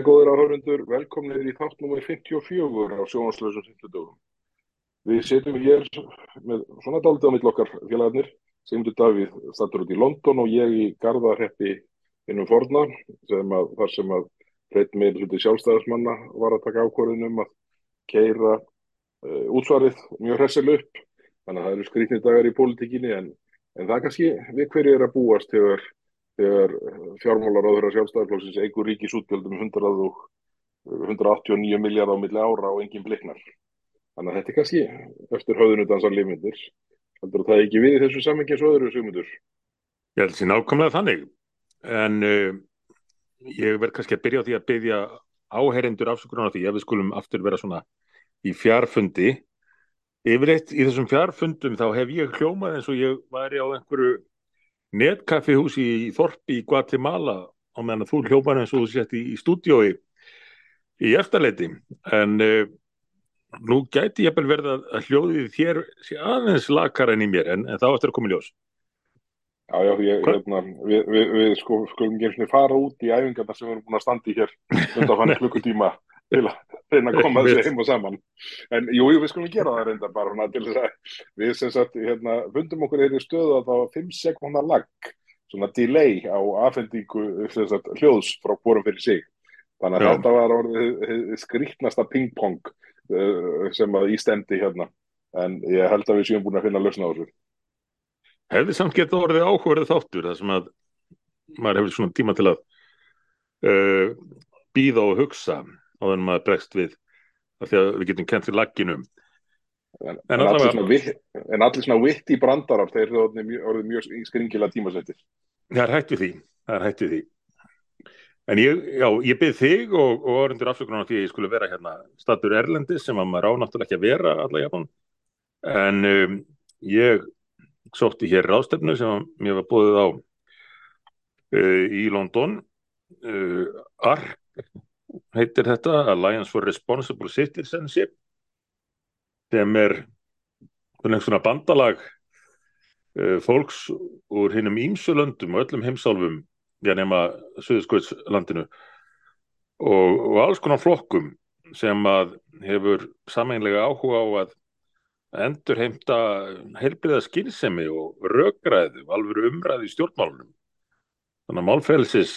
Jæja, góður áhörundur, velkomnir í þátt nr. 54 á sjónvarslösum 50 dögum. Við setjum hér með svona daldið á mitt okkar félagarnir, Sigmundur Davíð stattur út í London og ég í Garðarheppi innum forna, sem að, þar sem að hreitt með hluti sjálfstæðismanna var að taka ákvörðunum að keira uh, útsvarið mjög hressileg upp. Þannig að það eru skrítnið dagar í pólitíkinni en, en það kannski við hverju er að búast þegar þegar fjármálar á þeirra sjálfstæðarflóksins eigur ríkisútgjöldum 189 miljard á milli ára og engin bliknar. Þannig að þetta er kannski eftir höðunudansar lífmyndir. Heldur það ekki við þessu sammengi eins og öðru sigmundur? Ég held sér nákvæmlega þannig. En uh, ég verð kannski að byrja á því að byrja áherendur afsökunar á því að við skulum aftur vera svona í fjárfundi. Yfirleitt í þessum fjárfundum þá hef ég hljómað eins og ég væri á einhverju netkaffihúsi í Þorpi í Guatemala á meðan þú hljópar eins og þú sett í, í stúdiói í eftirleiti. En uh, nú gæti ég vel verða að hljóðið þér sé aðeins lakar enn í mér en, en þá eftir að koma í ljós. Já, já, ég, hérna, við, við, við sko, skulum ekki fara út í æfingarna sem við erum búin að standa í hér undan fann klukkutíma til að reyna að koma þessu heim og saman. En jú, jú, við skulum gera það reynda bara hana, til þess að við sem sagt hérna, fundum okkur eða stöðu að það var 5 sekundar lag, svona delay á afhendingu sagt, hljóðs frá hvorum fyrir sig. Þannig að Já. þetta var orðið skrítnasta ping-pong uh, sem að ístemdi hérna. En ég held að við séum búin að finna lausna á þessu. Hefði samt gett orðið áhugaverðið þáttur þar sem að maður hefur svona tíma til að uh, býða og hugsa á þennum maður bregst við af því að við getum kent í lagginum. En, en, allavega, en allir svona vitt í brandarar þeir eru orðið mjög, skringilega tímasættir það er við því er við því. En ég, já, ég byrð þig og, og orðindur afsökunar því að ég skulle vera hérna statur Erlendis sem að maður ánáttúrulega ekki að vera alla jafn en um, ég sótti hér ráðstefnu sem mér var búið á uh, í London uh, ARK heitir þetta Alliance for Responsible Citizenship sem er svona bandalag uh, fólks úr hinnum ímsulöndum og öllum heimsálfum já nema Suðurskvöldslandinu og, og alls konar flokkum sem að hefur sameinlega áhuga á að endur heimta heilbriða skynsemi og röggræðu, alveg umræði í stjórnmálunum. Þannig að málfrelsis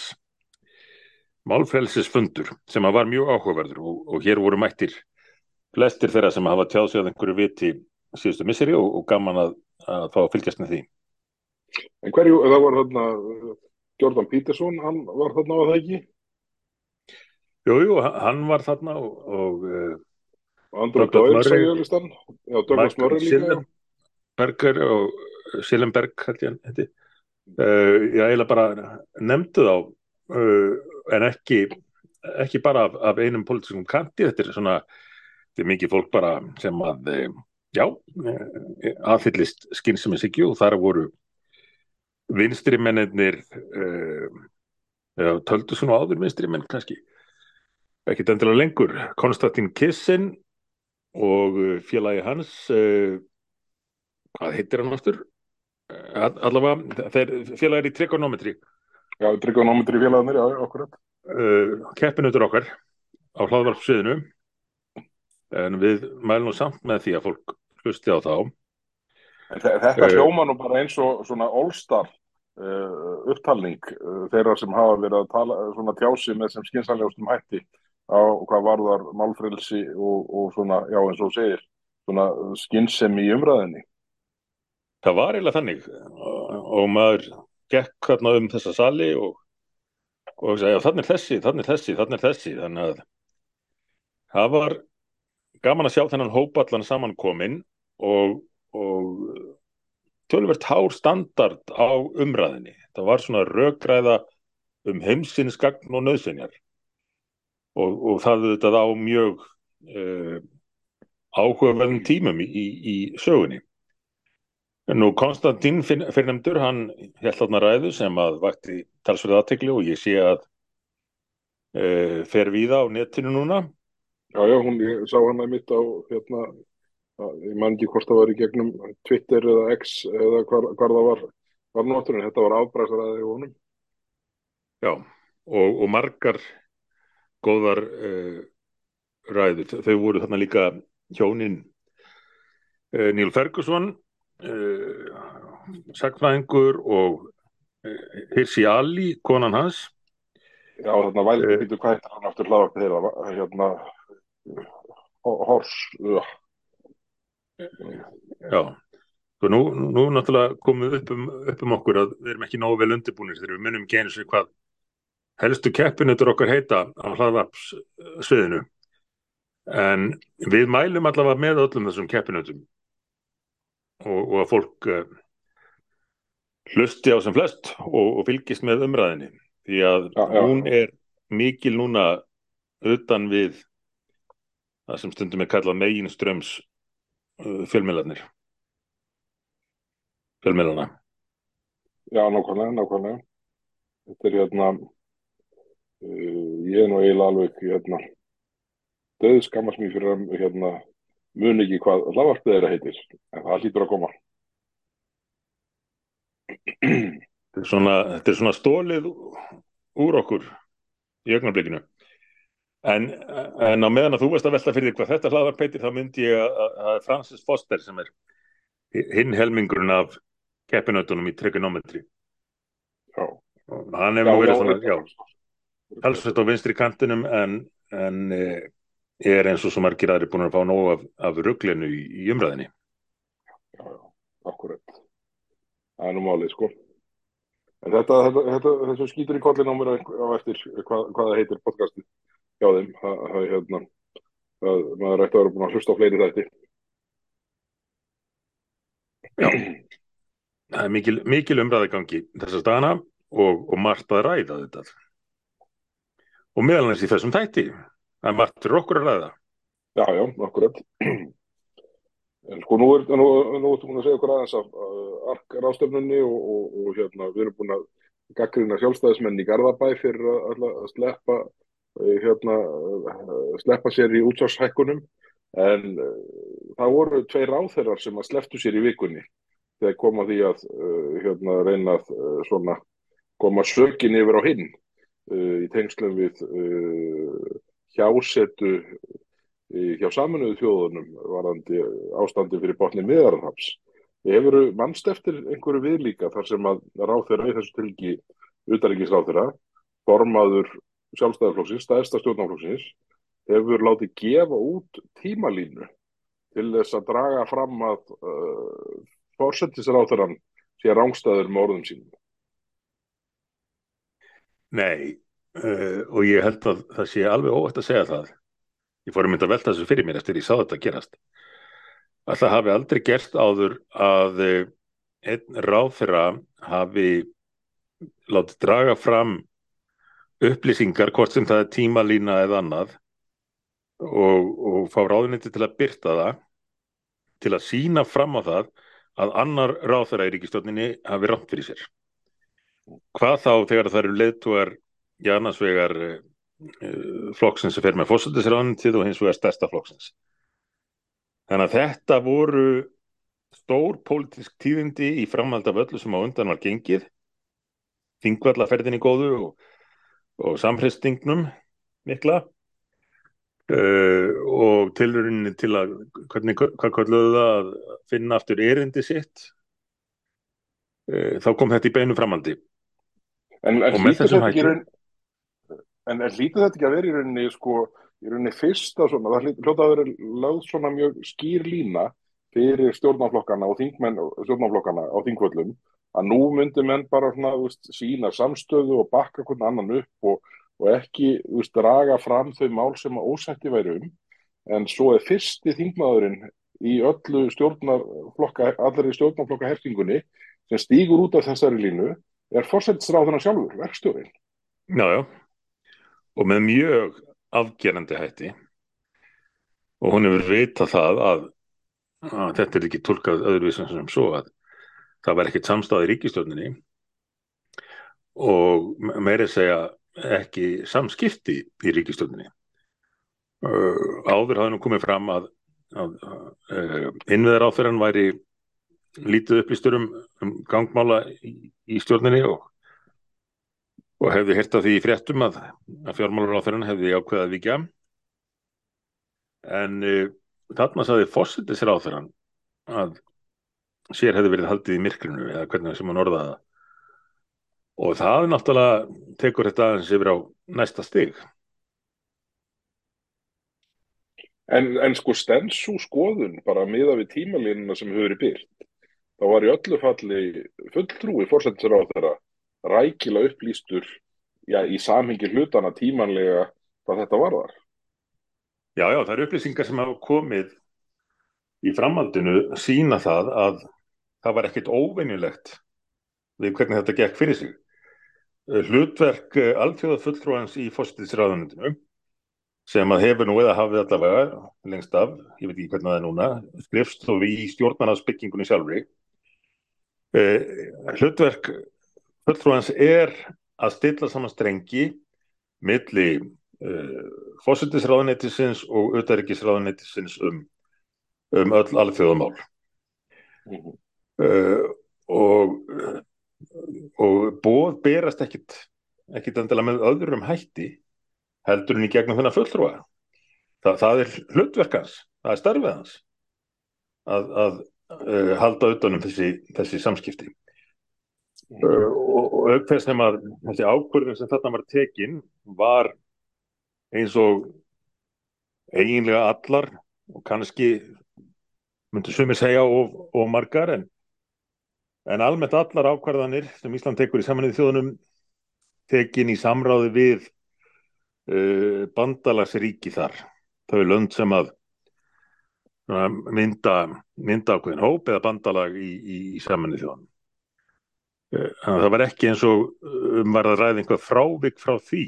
málfrelsisfundur sem var mjög áhugaverður og, og hér voru mættir flestir þeirra sem hafa tjáð sig að einhverju viti síðustu misseri og, og gaman að, að fá að fylgjast með því. En hverju, það var þarna Jordan Peterson, hann var þarna á það ekki? Jú, jú, hann var þarna og, og uh, Andrú Dóir sagði ég listan, já, Douglas Murray líka. Berger og Silenberg, held ég hann, þetta. Uh, ég eiginlega bara nefndu þá en ekki, ekki bara af, af einum politískum kanti, þetta er svona þetta er mikið fólk bara sem að eh, já, eh, aðhyllist skynsamisikju og þar voru vinstri mennir eh, töldu svona áður vinstri menn kannski ekkit endilega lengur. Konstantin Kissin og félagi hans hvað heitir hann ástur allavega þeir félagir í trigonometri Já, trigonometri félagarnir, já, okkur uh, Keppinutur okkar á hlaðvarpsviðinu en við mælum samt með því að fólk hlusti á þá. Þetta uh, hljóma nú bara eins og svona all-star uh, upptalning uh, þeirra sem hafa verið að tala svona tjási með sem skynsaljóstum hætti á hvað varðar málfrelsi og, og svona, já eins og segir svona skynsemi í umræðinni Það var eiginlega þannig. Og maður gekk hérna um þessa sali og, og sagði þannig er þessi, þannig er þessi, þannig er þessi. Þannig að það var gaman að sjá þennan hópallan samankomin og, og tölvert hár standard á umræðinni það var svona röggræða um heimsinsgagn og nöðsynjar og, og það þetta á mjög uh, áhugaverðum tímum í, í, í sögunni Nú Konstantín fyrrnemdur, hann held þarna ræðu sem að vakti talsverða aðtegli og ég sé að e, fer við á netinu núna. Já, já, hún sá hann að mitt á, hérna, ég man ekki hvort það var í gegnum Twitter eða X eða hvar, hvar það var, var noturinn, þetta var afbræðsaraðið í honum. Já, og, og margar, góðar uh, ræður. Þau voru þarna líka hjónin uh, Neil Ferguson, uh, sagfræðingur og Hirsi Ali, konan hans. Já, þarna vældi býtu hvað heitir hann aftur hlaðvarpið þeirra, hérna, Hors, já. Já, Svo nú, nú náttúrulega komum við upp um, upp um okkur að við erum ekki nógu vel undirbúinir þegar við munum eins og hvað helstu keppinutur okkar heita á hlaðvarpssviðinu. En við mælum allavega með öllum þessum keppinutum og, og að fólk uh, hlusti á sem flest og, og fylgist með umræðinni. Því að já, já. hún er mikil núna utan við það sem stundum er kallað meginströms uh, fjölmjölarnir fjölmiðlana. Já, nákvæmlega, nákvæmlega. Þetta er hérna, uh, ég er nú eiginlega alveg hérna, döð skammast mér fyrir að hérna, muni ekki hvað lagarpið þeirra heitir, en það hlýtur að koma. Þetta er svona, þetta er svona stólið úr okkur í augnarblikinu. En, en á meðan að þú veist að velta fyrir því hvað þetta hlaðvarp heitir, þá myndi ég að, að Francis Foster sem er hinn helmingurinn af keppinautunum í trigonometri já og hann hefur verið svona já, halsveit á vinstri kantinum en, en e, er eins og svo margir aðri búin að fá nóg af, af rugglinu í, í umræðinni Já, já, akkurat. Það er nú málið sko. En þetta, þetta, þetta, þetta skýtur í kollin á mér á eftir hvað, hvað það heitir podcasti hjá þeim. Það, það, hérna, það, maður ætti að vera búin að hlusta á fleiri þætti. Já. Það er mikil, mikil umræðagangi þessar dana og, og margt að ræða þetta. Og meðal næst í þessum tætti það er margt fyrir okkur að ræða. Já, já, akkurat en sko nú er nú, nú ertu búin að segja okkur aðeins af uh, arkar ástöfnunni og, og, og hérna við erum búin að gaggrina sjálfstæðismenn í Garðabæ fyrir að, að sleppa uh, hérna uh, sleppa sér í útsvarshækkunum. En uh, það voru tvei ráþeirar sem að slepptu sér í vikunni þegar koma því að uh, hérna, reyna að uh, koma sökin yfir á hinn í tengslum við hjásetu hjá saminuðu þjóðunum varandi ástandi fyrir botni miðarhaps. Ég hefur mannst eftir einhverju viðlíka þar sem að ráþeira í þessu tilgi utaríkisráþeira, formaður sjálfstæðarflóksins, staðista stjórnarflóksins, hefur látið gefa út tímalínu til þess að draga fram að uh, fórsættisráþurann sé rángstæður með orðum sínum? Nei, uh, og ég held að það sé alveg óvægt að segja það. Ég fór að mynda að velta þessu fyrir mér eftir ég sá þetta að gerast. Alltaf hafi aldrei gerst áður að uh, einn ráþurra hafi látið draga fram upplýsingar, hvort sem það er tímalína eða annað og, og fá ráðuniti til að byrta það, til að sína fram á það að annar ráþæra í ríkistjóninni hafi rámt fyrir sér. Hvað þá þegar það eru leðtúar í annars vegar uh, flokksins sem fer með fósaldisránitið og hins vegar stærsta flokksins. Þannig að þetta voru stór pólitísk tíðindi í framhald af öllu sem á undan var gengið, þingvallaferðin í góðu og, og samhristingnum mikla. Uh, og tilurinn til að hvernig, hvað kalluðu það að finna aftur erindi sitt. Uh, þá kom þetta í beinu framaldi en, en hlýtur þetta ekki raun, en, hlýtur þetta ekki að vera í rauninni sko, í rauninni fyrsta svona, það hljóta að vera lögð svona mjög skýr lína fyrir stjórnaflokkana og þingmenn stjórnaflokkana á þingvöldum að nú myndir menn bara svona, veist, sína samstöðu og bakka hvernig annan upp og og ekki veist, draga fram þau mál sem að ósætti væri um. En svo er fyrsti þingmaðurinn í öllu stjórnarflokka allir í stjórnarflokka hertingunni sem stýgur út af þessari línu er fórsættisráðuna sjálfur, verkstjórin Jájá og með mjög afgerandi hætti og hún hefur vita það að, að þetta er ekki tólkað öðruvísan sem svo að það var ekkert samstað í ríkistjórninni og meiri segja ekki samskipti í ríkistjóninni. Áður hafði nú komið fram að, að, að innviðar áþverjan væri lítið upplýstur um, um gangmála í, í stjórninni og, og hefði hirt af því í fréttum að, að fjármálaráþurinn hefði ákveðað vikja en uh, þarna saði fósittisráþurinn að sér hefði verið haldið í myrkrinu eða hvernig sem hann orðaði það. Og það náttúrulega tekur þetta aðeins yfir á næsta stig. En, en sko stensú skoðun bara miða við tímalínuna sem hefur verið byrt þá var í öllu falli fulltrúi fórsættisráð þeirra rækilega upplýstur já, í samhengi hlutana tímanlega hvað þetta varðar. Já, já, það eru upplýsingar sem hafa komið í framhaldinu sína það að það var ekkit óvenjulegt við hvernig þetta gekk fyrir sig. Hlutverk alþjóða fulltrúans í fórsættisráðunundinu sem að hefur nú eða hafið allavega lengst af, ég veit ekki hvernig það er núna, skrifstofi í stjórnarnarsbyggingunni sjálfri. Eh, hlutverk fulltrúans er að stilla saman strengi milli eh, fósittisráðuneytisins og auðaríkisráðuneytisins um, um öll alþjóðamál. Mm -hmm. eh, og, og bóð berast ekkit, ekkit endilega með öðrum hætti heldur henni gegnum þennan fulltrúa. Þa, það er hlutverkans, það er starfið hans að, að uh, halda utanum þessi, þessi samskipti. Uh, og aukveð sem að þessi ákvörðun sem þarna var tekin var eins og eiginlega allar og kannski myndur sumir segja of, of margar en, en almennt allar ákvarðanir sem Ísland tekur í samanlega þjóðunum tekin í samráði við uh, bandalagsríki þar. Er lönd sem að mynda, mynda ákveðin hóp eða bandalag í, í, í samanni þjóðan. Uh, það var ekki eins og um var að ræða einhvað frávik frá því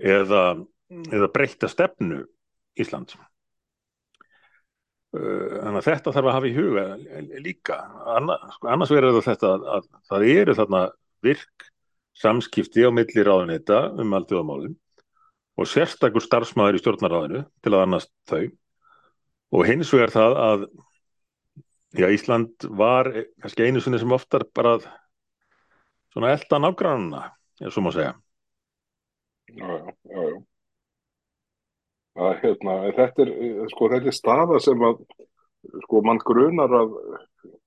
eða, eða breyta stefnu Íslands. Uh, þannig að þetta þarf að hafa í huga líka. Sko, annars verður þetta að, að það eru þarna virk samskipti á milli ráðunita um alltjóðamálum og sérstakur starfsmæður í stjórnaráðinu til að annast þau og hins vegar það að já, Ísland var kannski einu sinni sem oftar bara svona eldan afgrannuna, eins og má segja. Já, já, já, já. Það, hérna, þetta er, sko, þetta er staða sem að, sko, mann grunar að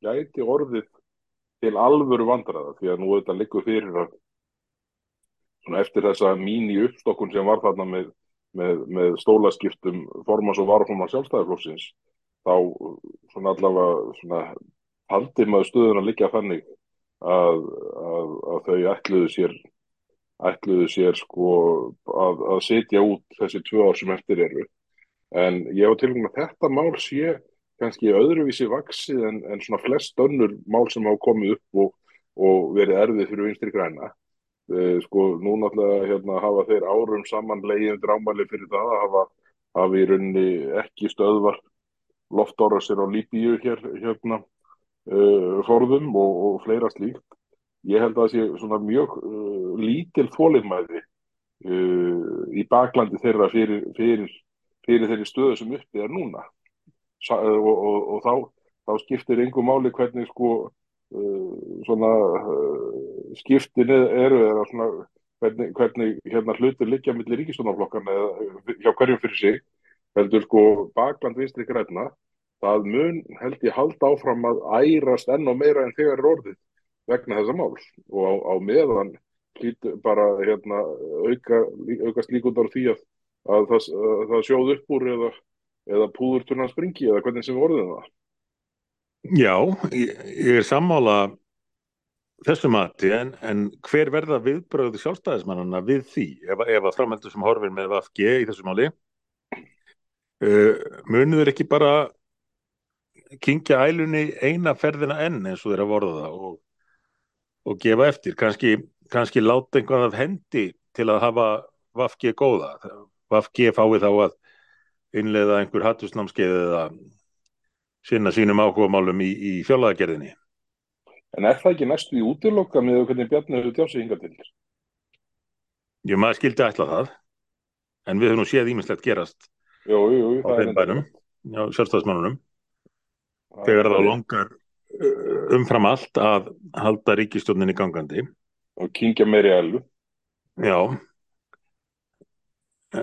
gæti orðið til alvöru vandraða því að nú þetta liggur fyrir að eftir þessa mín í uppstokkun sem var þarna með, með, með stólaskiptum formans og varformans sjálfstæðarflóksins þá svona allavega svona haldi maður stöðun að liggja þannig að, að, að þau ætluðu sér ætluðu sér sko að, að setja út þessi tvö ár sem eftir eru. En ég hef til og með þetta mál sé kannski öðruvísi vaksið en, en svona flest önnur mál sem hafa komið upp og, og verið erfið fyrir vinstri græna. Eh, sko nú náttúrulega hérna, hafa þeir árum saman leiðin drámæli fyrir það að hafa, hafa í rauninni ekki stöðvar loftórasir á Líbíu hér, hérna uh, forðum og, og fleira slíkt. Ég held að það sé svona mjög uh, lítil fóliðmæði uh, í baklandi þeirra fyrir, fyrir, fyrir þeirri stöðu sem uppið er núna Sa og, og, og þá, þá skiptir einhver máli hvernig sko svona skiptin eru eða svona hvernig, hvernig hérna hlutir liggja millir ríkistunarflokkan eða hjá hverjum fyrir sig heldur sko bakland vinstri græna það mun held ég halda áfram að ærast enn og meira en þegar er orðið vegna þessa máls. Og á, á meðan bara hérna auka, aukast líkundar því að, að það, að það sjóð upp úr eða, eða púður turnan springi eða hvernig sem orðið það Já, ég, ég er sammála þessu mati en, en hver verða viðbröðu sjálfstæðismannana við því ef, ef að framheldur sem horfir með VFG í þessu máli uh, muniður ekki bara kingja ælunni eina ferðina enn eins og þeirra vorða það og, og gefa eftir, kannski, kannski láta einhvern af hendi til að hafa VFG góða, VFG fái þá að innleiða einhver hattusnámskeið eða sinna sínum áhugamálum í, í fjölaðagerðinni. En er það ekki næstu í útilokka með hvernig Bjarni hefur tjási hinga til? Jú, maður skildi ætla það, en við höfum nú séð ímislegt gerast jú, jú, á þeim bænum, já, sjálfstæðismannunum, þegar það longar umfram allt að halda ríkistjóninni gangandi. Og kingja meiri elu. Já,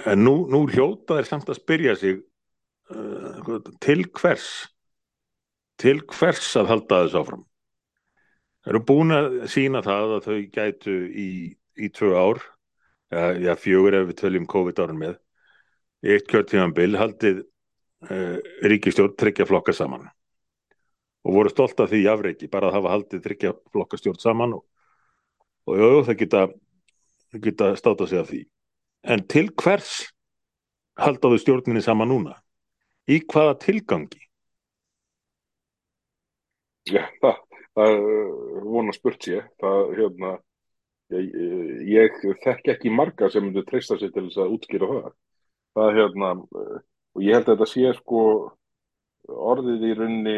en nú, nú hljóta þeir samt að spyrja sig uh, til hvers, til hvers að halda þess áfram. Eru búin að sína það að þau gætu í, í tvö ár, ja, já, fjögur ef við töljum COVID-árun með, eitt kjörtímanbill haldið uh, ríkistjórn tryggja flokka saman og voru stolt af því afreiki, bara að hafa haldið tryggja flokka stjórn saman og, og jú, það geta, geta státa sig af því. En til hvers haldaðu stjórninni saman núna? Í hvaða tilgangi? Já, það, það vona spurt sér. Það, hérna, ég, ég þekk ekki marga sem myndu treysta sér til þess að útskýra það. Það, hérna, og ég held að þetta sé sko orðið í rauninni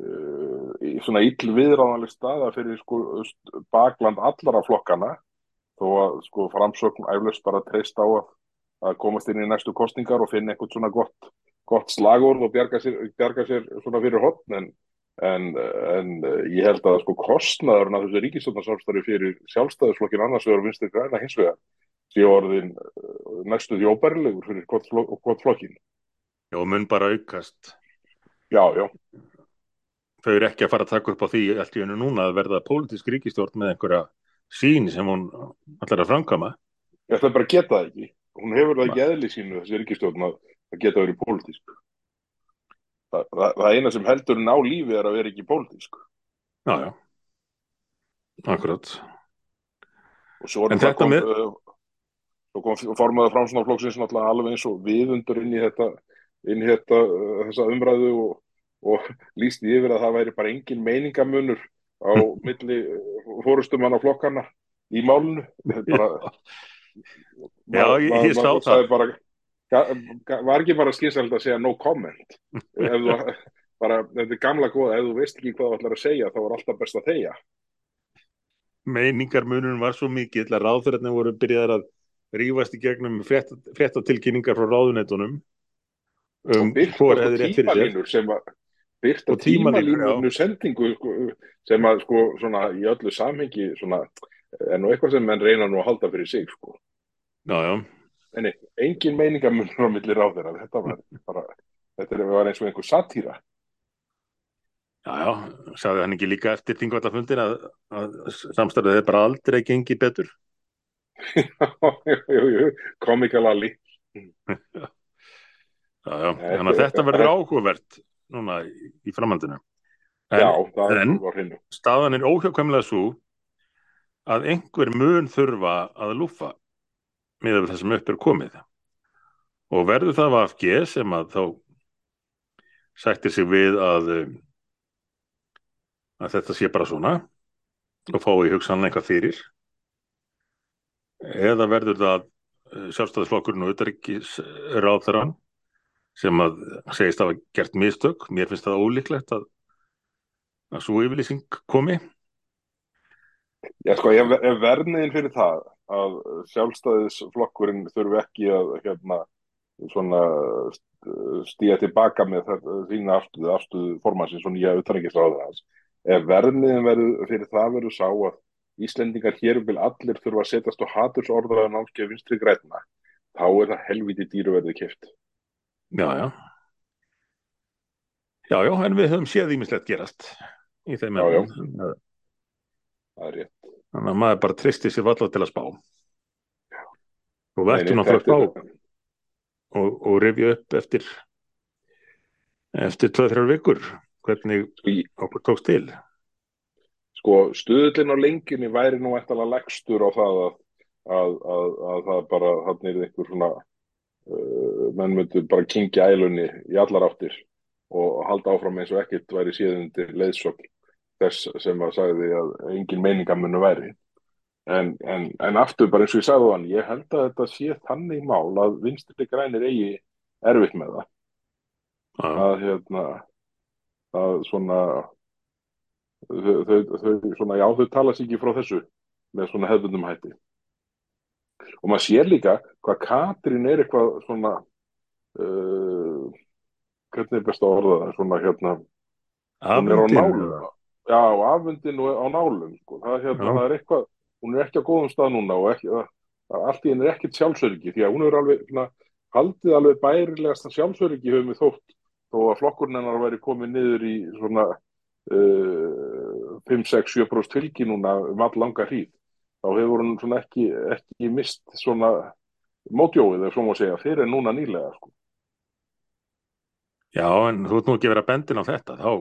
uh, í svona ill viðráðanlega staða fyrir sko bakland allara flokkana þó að sko framsögn æflust bara treyst á að, að komast inn í næstu kostningar og finna eitthvað svona gott, gott slagord og bjarga sér, bjarga sér svona fyrir hotn en, en, en ég held að sko kostnaðurinn af þessu ríkistofnarsálstari fyrir sjálfstæðisflokkin annars vegar vinstir græna hins vegar sé orðin næstu því óbærilegur fyrir hvort flokkin. Já, mun bara aukast. Já, já. Þau eru ekki að fara að taka upp á því allt í önnu núna að verða pólitísk ríkistjórn með einhverja sín sem hún allar að framkama. Ég ætla bara geta það ekki. Hún hefur það ekki eðli sínu þessi ríkistjórn að það geta verið pólitísk. Það, það, það eina sem heldur ná lífi er að vera ekki pólitísk. Já, já. Akkurat. Og svo er það kom, með... Svo kom formaður framsunarflokksins náttúrulega alveg eins og viðundur inn í þetta, inn í þetta þessa umræðu og, og líst yfir að það væri bara engin meiningamunur á milli fórustumann á flokkana í málunu. Bara, Já, ég, ég sá það. Bara, var ekki bara skynsalegt að segja no comment? Þú, bara, þetta er gamla góða, ef þú veist ekki hvað þú ætlar að segja þá er alltaf best að þeia. Meiningarmunum var svo mikið ráðverðarnir voru byrjaðar að rífast í gegnum fréttatilkynningar frá ráðunetunum um hvort eða rétt fyrir sér. sem að byrta tímalínunu sendingu sko, sem að sko svona í öllu samhengi svona en og eitthvað sem menn reyna nú að halda fyrir sig sko. Já, já. en engin meiningamunur á milli ráðir þetta var bara þetta var eins og einhver satýra Já, já, sagði hann ekki líka eftir þingvallafundir að, að samstæðið er bara aldrei gengið betur komikal alli. Þannig að þetta verður áhugavert núna í framhaldinu. En, Já, en staðan er óhjákvæmlega svo að einhver mun þurfa að lúfa með það sem upp er komið. Og verður það að FG sem að þá sættir sig við að að þetta sé bara svona og fái hugsanlega eitthvað fyrir eða verður það eh, sjálfstæðisflokkurinn og utarrikisráþarann sem að segist að hafa gert mistök. Mér finnst það ólíklegt að, að svo yfirlýsing komi. Já sko, ég er verniðin fyrir það að sjálfstæðisflokkurinn þurfi ekki að hérna, stíja tilbaka með þína afstöðu, afstöðu formansins og nýja utarrikisráðarans. Ef verniðin verður fyrir það verður sá að Íslendingar hér vil allir þurfa að setjast á hatursorðraða námskeið vinstri græna, þá er það helviti dýruverði kipt. Já, já. Já, já, en við höfum séð ímislegt gerast í þeim já, já. Það er rétt. Þannig að maður bara tristi sér valla til að spá. Já. Og ættum náttúrulega að spá og, og revja upp eftir eftir 2-3 vikur hvernig okkur tókst til sko stuðlinn á lengjunni væri nú eftir að leggstur á það að, að, að, að það bara hann er einhver svona uh, menn myndur bara kingja ælunni í allar áttir og halda áfram eins og ekkert væri síðundir leiðsokk þess sem að sagði að engin meiningamunu væri. En, en, en aftur bara eins og ég sagði þann ég held að þetta sé þannig mál að vinstirli grænir eigi erfitt með það. Að hérna að svona þau, þau, þau, svona, já, þau tala sér ekki frá þessu með svona hefðundum hætti. Og maður sér líka hvað Katrín er eitthvað svona uh, hvernig er best að orða það? Svona hérna er nálu já, afundin og á nálum sko. það, hérna, það er eitthvað, hún er ekki á góðum stað núna og ekki, það, allt í henni er ekkit sjálfsöryggi því að hún er alveg svona, haldið alveg bærilegasta sjálfsöryggi höfum við þótt þó að flokkurinn hennar væri komið niður í svona 5-6-7% fylgi núna um all langa hríð þá hefur hún svona ekki, ekki mist svona mótjóið, ef svo má segja, fyrir núna nýlega sko. Já, en þú ert nú ekki verið að bendin á þetta, þá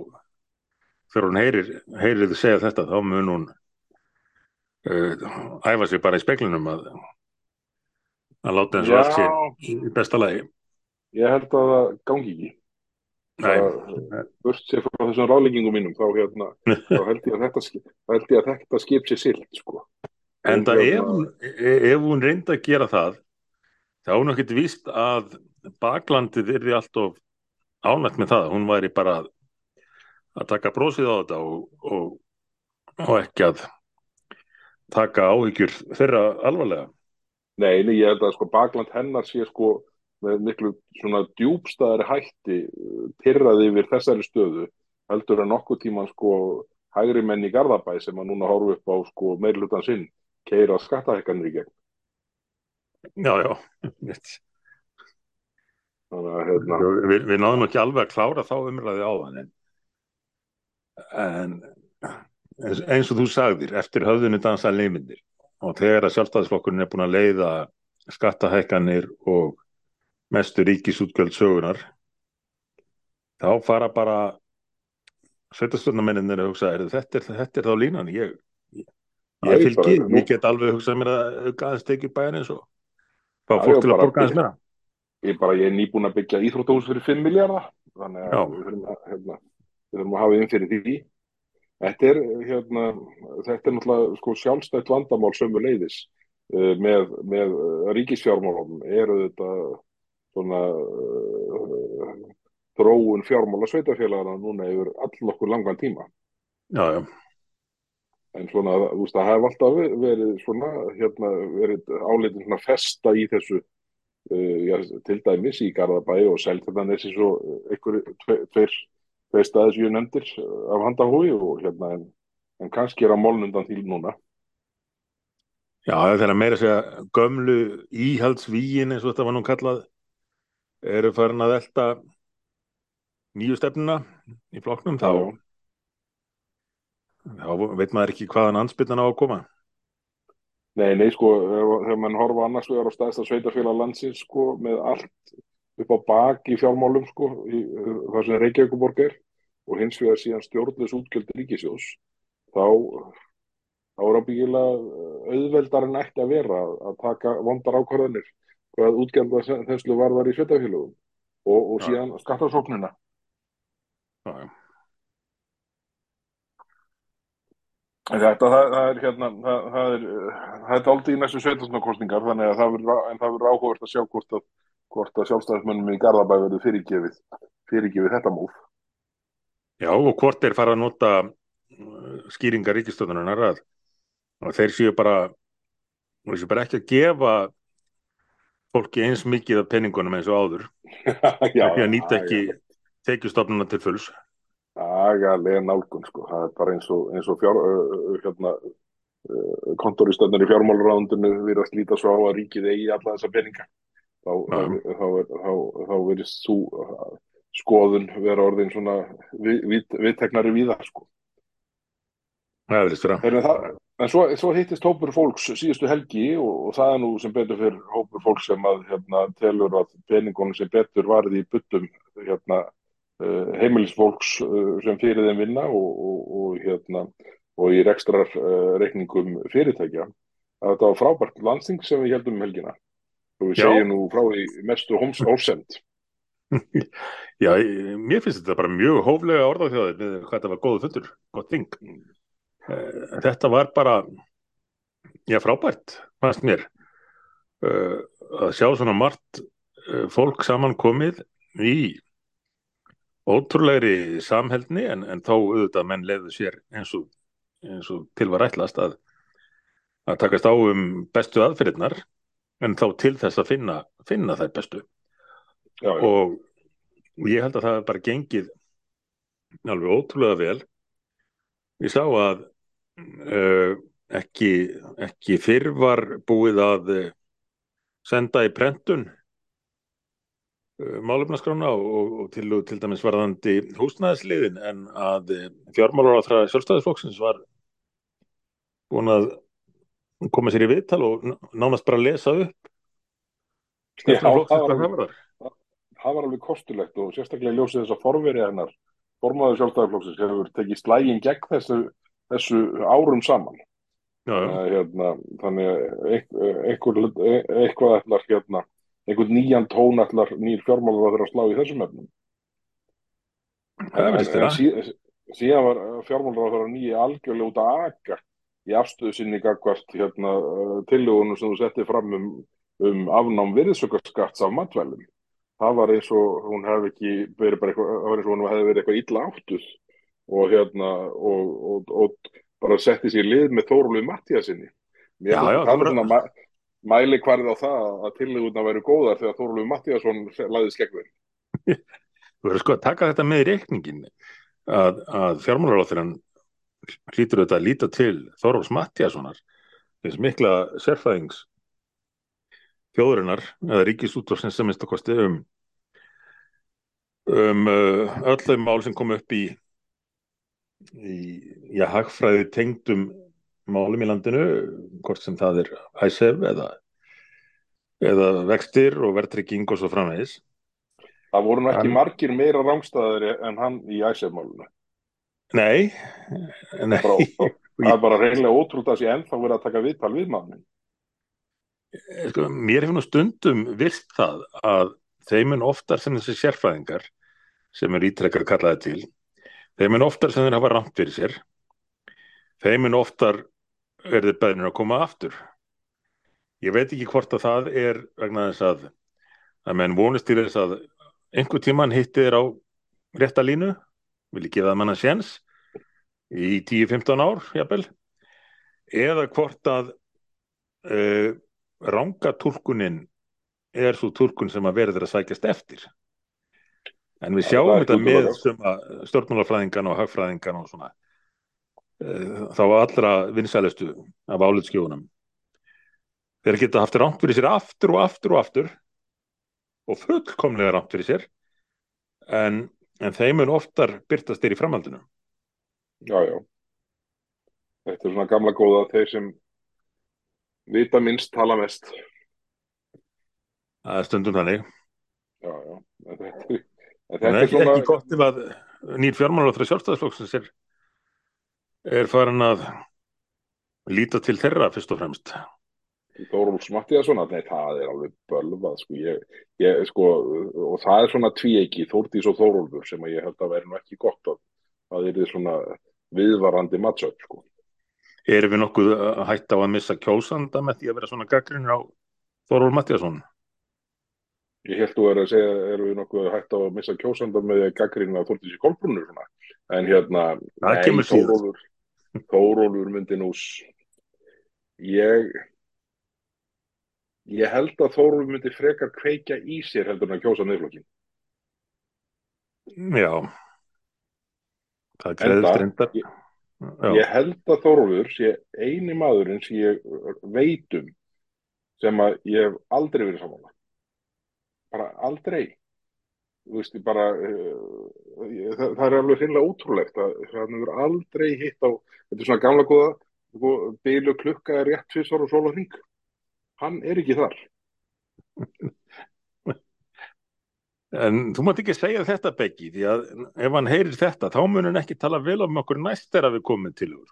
þegar hún heyrir, heyrir þið segja þetta, þá mun hún uh, æfa sig bara í speklinum að að láta eins og allt sé í besta lagi. ég held að það gangi ekki Það- burt sér frá þessum ráleggingum mínum þá, hérna, þá held ég að þetta, held ég að þetta skip sér silt sko. en það ef, hérna- hún- e- ef hún reyndi að gera það, þá er hún ekkert víst að baklandið yrði alltof ánægt með það. Hún væri bara að, að taka brósið á þetta og, og, og ekki að taka áhyggjur þeirra alvarlega. Nei, ég held að sko bakland hennar sé sko með miklu svona djúbstæðari hætti uh, pyrraði yfir þessari stöðu heldur en nokkuð tíman sko hægri menn í Garðabæ sem að núna horfa upp á sko meirlutan sinn keira skattahekkanir í gegn. Já, já. Mitt. Þannig að hérna, Við, við náðum ekki alveg að klára þá umræði á hann en, en eins, og þú sagðir, eftir höfðinu dansa leimindir og þegar að sjálfstæðisflokkurinn er búin að leiða skattahækkanir og mestu ríkisútgjöld sögunar þá fara bara sveitarstjórnarmenninir að hugsa er, þetta, er, þetta er þá línan ég, ég, Já, ég nú- ég get alveg hugsað mér að auka aðeins tekið bæðin eins og fá fólk já, til að borga aðeins meira ég bara, ég er nýbúin að byggja íþróttahús fyrir 5 miljardar, þannig að við þurfum að, hérna, við þurfum að hafa inn fyrir því. Þetta er, hérna, þetta er náttúrulega sko sjálfstætt vandamál sömu leiðis uh, með, með uh, ríkisfjármálum eru þetta svona uh, þróun fjármála sveitafélagana núna yfir all okkur langan tíma. Já, já, En svona, veist, það hefur alltaf verið svona, hérna, verið áleitin svona festa í þessu, uh, já, til dæmis í Garðabæ og Seltjarnanesi svo tve- tveir, tveir staðis ég nefndir af handahói og hérna, en, en kannski er að mólnundan því núna. Já, þegar meira að segja gömlu íhaldsvíin eins og þetta var nú kallað eru farin að elta nýju stefnuna í flokknum þá, þá veit maður ekki hvaðan ansbytnan á að koma. Nei, nei, sko, þegar mann horfa annars vegar á staðista sveitafélag landsins, sko, með allt upp á bak í fjármálum, sko, í, það sem Reykjavíkuborg er og hins vegar síðan stjórnleis útgjöld ríkisjós, þá, þá er ábyggilega auðveldar en ætti að vera að- að taka vondar ákvarðanir hvað útgjölda þesslu varðar í sveitafélagum og, og síðan skattasóknina. Já, já. En Þetta, það, það er hérna, það, það er, er aldrei í næstu sveitarstjórnarkosningar, þannig að það verður, áhugavert að sjá hvort að, hvort að sjálfstæðismönnum í Garðabæ verður fyrirgefið, fyrirgefið þetta múf. Já, og hvort er fara að nota uh, skýringar ríkistöðunar að, að þeir séu bara, þeir séu bara ekki að gefa fólki eins mikið af penningunum eins og áður, Já, ekki að nýta ekki tekjustofnuna til fulls. agalega nálgun, sko. Það er bara eins og, eins og fjár, hérna, kontoristöndar í fjármálaráðundinu virðast líta svo á að ríkið eigi alla þessa peninga. Þá, þá, þá, er- þá, þá verðist þú skoðun vera orðin svona við, við, viðteknari víðar, sko. Það vera. En, það, en svo, svo hittist hópur fólks síðustu helgi og, og það er nú sem betur fyrir hópur fólks sem að hérna, telur að peningunum sem betur varði í buttum hérna, uh, heimilisfólks uh, sem fyrir þeim vinna og, og, og, hérna, og í rekstrar uh, reikningum fyrirtækja. Að þetta var frábært landsting sem við heldum um helgina. Og við segjum nú frá því mestu hóms ósend. Já, mér finnst þetta bara mjög hóflega orðað með hvað þetta var góðu fundur, gott þing. Eh, Þetta var bara, já, frábært, fannst mér, uh, að sjá svona margt uh, fólk samankomið í ótrúlegri samheldni en, en þó auðvitað menn leiðu sér eins og, eins og til var ætlast að, að takast á um bestu aðferðirnar en þá til þess að finna, finna þær bestu. Já, já. og og ég held að það bara gengið alveg ótrúlega vel. Ég sá að uh, ekki, ekki fyrr var búið að uh, senda í prentun uh, málefnaskrána og, og til, til dæmis varðandi húsnæðisliðin en að fjármálar á það sjálfstæðisflokksins var búin að koma sér í viðtal og nánast bara lesa upp Já, það var, alveg, það var alveg kostulegt og sérstaklega ljósið þess að forverið hennar formaður sjálfstæðarflokksins hefur tekið slægin gegn þessu, þessu árum saman. Uh, hérna, þannig að einhver, eitthvað ætlar hérna, einhvern nýjan tón ætlar nýr fjármálar að þeirra slá í þessum efnum. En, en, sí, síðan var fjármálar að þeirra nýja algjörlega út að aka í afstöðu sinni gagvart hérna, uh, tillögunum sem þú setti fram um, um afnám virðsökkarskatts af matvælum það var eins og hún hefði ekki verið bara eitthvað, það var eins og hún hefði verið eitthvað illa áttuð og hérna og, og, og bara setti sér lið með Þórólfi Mattíasinni mér bara- svona mæ, mæli hverð á það að tillöguna væri góðar þegar Þórólfi Mattíasson laði skeggur Þú verður sko að taka þetta með reikningin að, að fjármálaráþurann hlýtur þetta að líta til Þorvalds Mattíassonar þess mikla sérfæðings þjóðurinnar eða ríkisútvarsins sem minnst að kosti um um uh, öll þau mál sem kom upp í í já, hagfræði tengdum málum í landinu hvort sem það er æsef eða eða vextir og verðtrygging og svo framvegis. Það voru nú ekki margir meira rángstæðari en hann í æsefmálunu Nei, nei. Bara- það er bara reynilega ótrúld að sé ennþá verið að taka viðtal við mannin sko, mér hefur nú stundum vist það að þeim mun oftar sem þessi sérfræðingar sem er ítrekkar kallaði til þeim mun oftar sem þeir hafa rámt fyrir sér þeim mun oftar er þeir beðnir að koma aftur. Ég veit ekki hvort að það er vegna þess að að menn vonist til þess að einhver tíman hitti þeir á rétta línu vilja gefa það manna séns í 10-15 ár jafnvel. Eða hvort að uh, ranga túlkunin er svo túlkun sem að verður að sækjast eftir en við Já, sjáum er þetta með að stjórnmálafræðingan og hagfræðingan og svona uh, þá allra vinsælustu af álitskjóðunum þeir geta haft rámt fyrir sér aftur og aftur og aftur og fullkomlega rámt fyrir sér en, en þeim mun oftar byrtast þeir í framhaldinu. Já, já. Þetta er svona gamla góða þeir sem vita minnst tala mest. Það er stundum þannig. Já, já. Þetta, en en þetta er ekki, svona ekki gott ef að nýr fjármálaráþra sjálfstæðisflokksins er, er farin að líta til þeirra fyrst og fremst Þórólfs Mattíasson, nei það er alveg bölvað sko, ég, ég, sko og það er svona tvíegi, Þórdís og Þórólfur sem ég held að væri nú ekki gott að það er svona viðvarandi matchup sko. erum við nokkuð hætta á að missa kjósanda með því að vera svona gaggrinir á Þorvald Mattiasson Ég held þú er að segja, erum við nokkuð hægt á að missa kjósanda með því að gaggrina Þórdísi Kolbrunur svona, en hérna síðar. Þórólfur Þórólfur myndi nú ég ég held að Þórólfur myndi frekar kveikja í sér heldur en að kjósa niðurflokkin já. Það er Enda, reyndar. ég- Ég held að Þórólfur sé eini maðurinn sem ég veit um sem að ég hef aldrei verið saman bara aldrei. Veist bara uh, það, það er alveg hreinlega ótrúlegt að hann hefur aldrei hitt á þetta er svona gamla góða bílu klukka er rétt fyrst ára og sóla hring. Hann er ekki þar. En þú mátt ekki segja þetta Beggi því að ef hann heyrir þetta þá mun hann ekki tala vel um okkur næst þegar við komum til úr.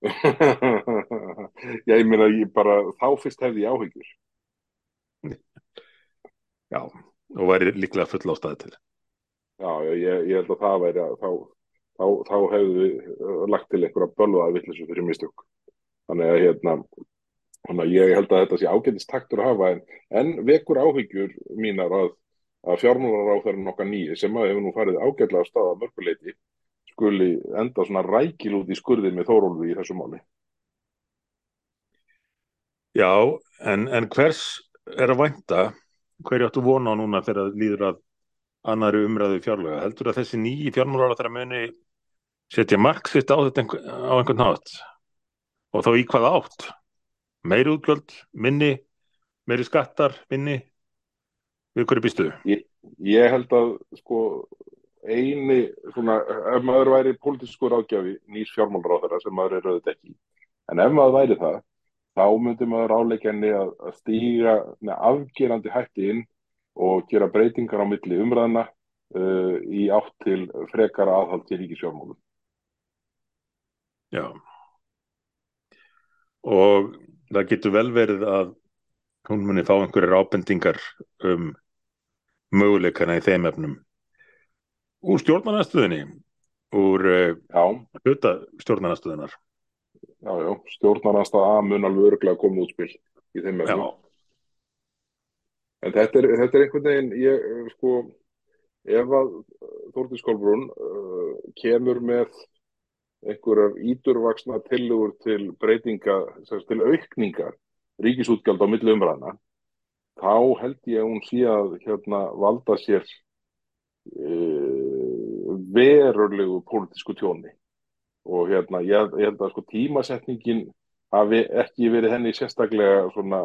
Já, ég meina ég bara þá fyrst hefði ég áhyggjur já, og væri líklega full ástæði til Já, ég, ég held að það væri að þá, þá, þá hefðu við uh, lagt til einhverja bölvaða vittlisu fyrir mistök. Þannig að hérna, að ég held að þetta sé ágætist taktur að hafa en, en vekur áhyggjur mínar að, að fjármálar áferðin okkar nýji sem að hefur nú farið ágætlega á staða mörguleiti skuli enda svona rækil út í skurðin með Þórólfi í þessu máli. já, en, en hvers er að vænta hverju áttu vona á núna þegar það líður að annari umræðu fjárlega heldur að þessi nýji fjármálar þeirra muni setja marksitt á þetta einhver, á einhvern nátt og þá í hvað átt? Meiri útgjöld, minni meiri skattar, minni? Við hverju býstu? Ég, ég held að sko eini svona, ef maður væri pólitískur ágjafi nýs fjármálráðara sem maður er auðvitað ekki. En ef maður væri það þá myndi maður áleikjanni að, að stíga afgerandi hætti inn og gera breytingar á milli umræðina uh, í átt til frekara aðhald til ríkisfjármálum. Já. Og það getur vel verið að hún muni fá einhverjar ábendingar um möguleikana í þeim efnum úr stjórnarnastöðinni, úr uh, hluta stjórnarnastöðinar. Já, já, stjórnarnastöða mun alveg örglega koma útspill í þeim. Já. En þetta er, þetta er einhvern veginn, ég, sko, ef að Þórtís Kolbrún uh, kemur með einhverjar ídurvaksna tilugur til breytinga, til aukningar ríkisútgjald á millu umræðina, þá held ég að hún sé að hérna, valda sér uh, verulegu pólitísku tjóni og hérna, ég, ég held að sko, tímasetningin hafi ekki verið henni sérstaklega svona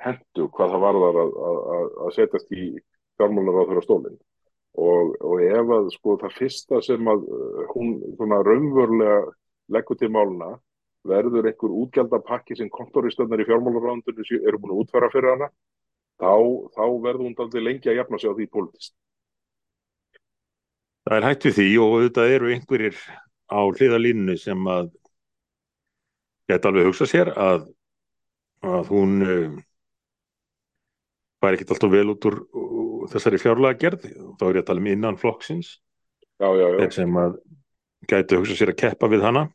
hendu hvað það varðar að, að, að setjast í fjármálar á þeirra stólinn og, og ef að sko það fyrsta sem að uh, hún svona raunverulega leggur til máluna verður einhver útgjaldapakki sem kontoristöndar í fjármálarrándunni eru búin að útfæra fyrir hana þá, þá verður hún aldrei lengi að jafna sig á því politist. Það er hægt við því og þetta eru einhverjir á hliðalínu sem að geta alveg hugsa sér að, að hún uh, var ekkert alltaf vel út úr þessari fjárlega gerð þá er ég að tala um innan flokksins. Þeir sem að gæti hugsa sér að keppa við hana.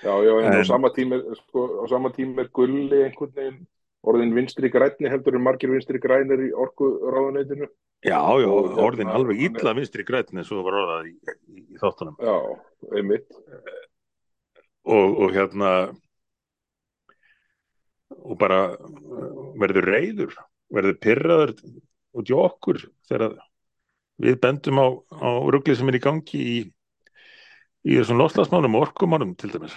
Já, já, en, en á sama tíma sko, sama tíma er gulli einhvern veginn orðin vinstri græni heldur en margir vinstri grænir í orku ráðuneytinu Já, já, og, orðin hérna, alveg illa vinstri græni eins og var orðað í, í, í þáttunum. Já, einmitt. Og, og hérna og bara verður reyður verður pyrraður út í okkur þegar við bendum á, á ruggli sem er í gangi í, í þessum loslasmánum og orkumánum til dæmis.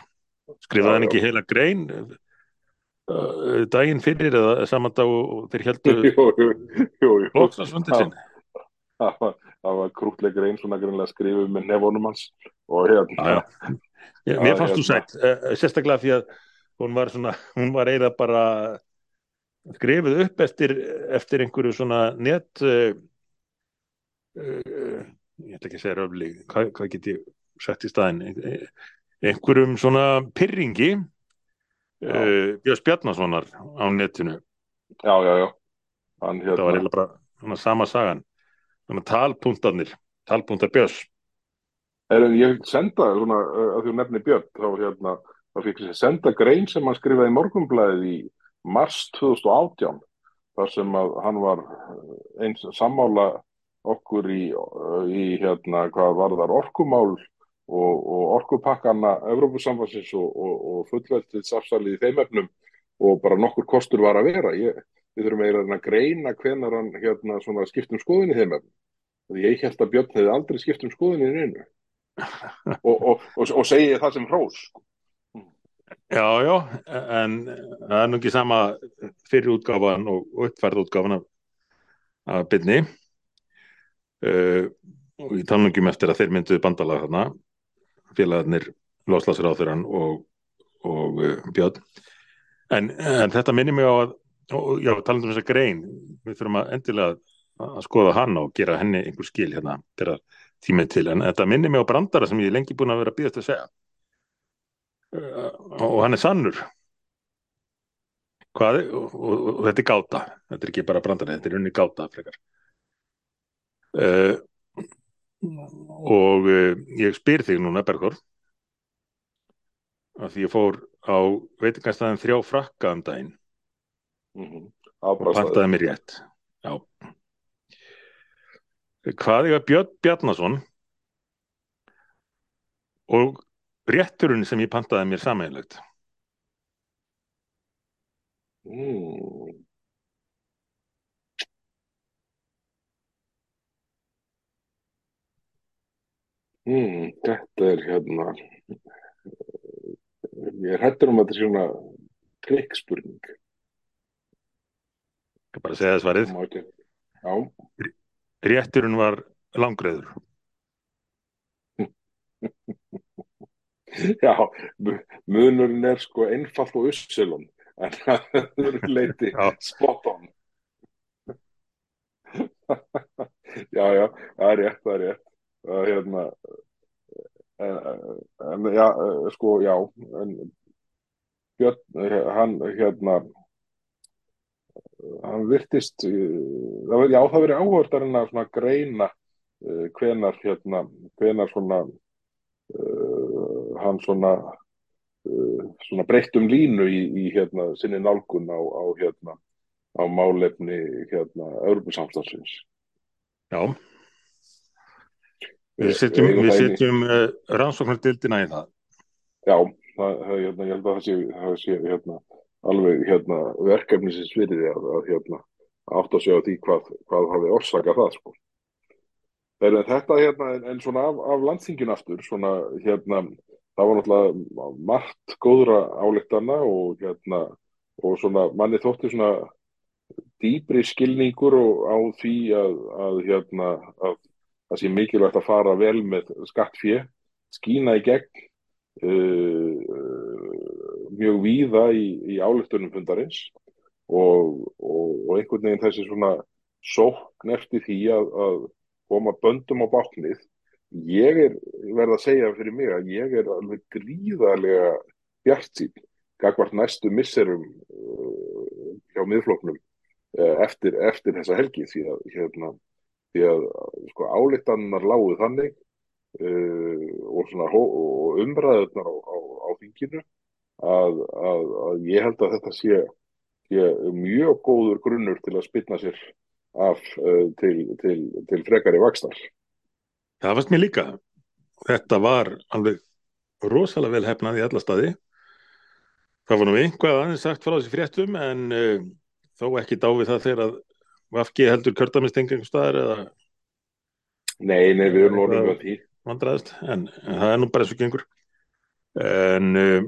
Skrifaði hann ekki heila grein? uh, daginn fyrir eða saman dag og þeir heldur loslasfundir sinni. Það var krútleg grein svona grunlega skrifuð með nefnum hans og hérna. Já, mér fannst þú sætt, uh, sérstaklega því að hún var svona, hún var eiginlega bara skrifið upp eftir, eftir einhverju svona net uh, uh, ég ætla ekki að segja röfli hvað, hvað get ég sett í staðin einhverjum svona pyrringi uh, Björns Bjarnasonar á netinu. Já já já. Hann, hérna... það var eiginlega bara sama sagan. Talpuntarnir talpuntar Björns. Erum, ég senda svona að þú nefnir Björn þá hérna þá fikk ég senda grein sem hann skrifaði í morgunblæðið í mars 2018 þar sem að hann var eh, eins sammála okkur í, eh, í hérna hvað var þar orkumál og, og orkupakkanna Evrópusamfansins og, og, og fullveldið safsalið í þeim efnum og bara nokkur kostur var að vera. Ég, við þurfum eiginlega að greina hvenar hann hérna skiptum skoðin í þeim efnum. Ég held að Björn hefði aldrei skiptum skoðin í einu og segi það sem hrós. Já, já, en það er nú ekki sama fyrir útgáfan og uppfærð útgáfan af, af byrni uh, og ég tala nú ekki um eftir að þeir mynduði bandalag þarna, félagarnir Lóslasur áþurann og, og uh, Björn. En, en þetta minnir mig á að og, já, talandum um þessa grein. Við þurfum að endilega að skoða hann og gera henni einhver skil hérna þegar tímið til, en þetta minnir mig á brandara sem ég er lengi búin að vera býðast að segja. Og hann er sannur. Hvað og, og, og þetta er gáta. Þetta er ekki bara brandari, þetta er unni gáta frekar. Uh, og uh, ég spyr þig núna Bergþór að því ég fór á veitingastæðin þrjá frakka um daginn. Mm -hmm. og pantaði mér rétt. Já. Hvað ég að Björn Bjarnason og rétturinn sem ég pantaði mér samægilegt mm. Hmm, þetta er hérna, ég er hættur um að þetta er svona trikkspurning. Ég kann bara segja það svarið. Ekki- Já, Rétturinn var langreiður. já, mu- munurinn er sko einfalt og ussilum, en það er leiti spot on. Já, já, það er rétt, það er rétt. Það er hérna, en, en já, sko, já, en Björn, hann hérna, hann virtist, eh, það var, já, það verið áhördarinn að svona greina hvenar, hérna, hvenar svona, uh, hann svona, uh, svona breytt um línu í, í hérna, sinni nálgun á, á hérna, á málefni, hérna, Európusamstagsins. Já. Við setjum, við í- setjum uh, rannsóknardildina í það. Já, það, hérna, ég held að það sé, það sé hérna, alveg hérna, verkefnisins fyrir því að, að hérna, átt að segja á því hvað, hvað hafi orsakað það sko. Þegar þetta hérna, en, en svona af, af landsingin aftur, svona hérna, það var náttúrulega margt góðra áleiktana og hérna, og svona manni þótti svona dýbri skilningur og á því að, að hérna, að það sé mikilvægt að fara vel með skattfé, skína í gegn uh, mjög víða í, í áleftunum fundarins og, og, og einhvern veginn þessi svona sókn eftir því að, að koma böndum á báknið. Ég er, verð að segja fyrir mig að ég er alveg gríðarlega bjartsýn gagvart næstu misserum uh, hjá miðfloknum uh, eftir, eftir þessa helgi því að, hérna, því að sko, álíktannar lágu þannig uh, og, svona, og umræðunar á, á, á þinginu að, að, að ég held að þetta sé, sé mjög góður grunnur til að spilna sér af uh, til, til, til frekari vakstar. Það fannst mér líka. Þetta var alveg rosalega vel hefnað í alla staði. Það var nú einhvað aðeins sagt frá þessi fréttum en uh, þó ekki dáið það þegar að Vafki heldur kjördamistengum staðar eða Nei, nei, við erum orðin með því. vandræðast en, en það er nú bara og gengur. En uh,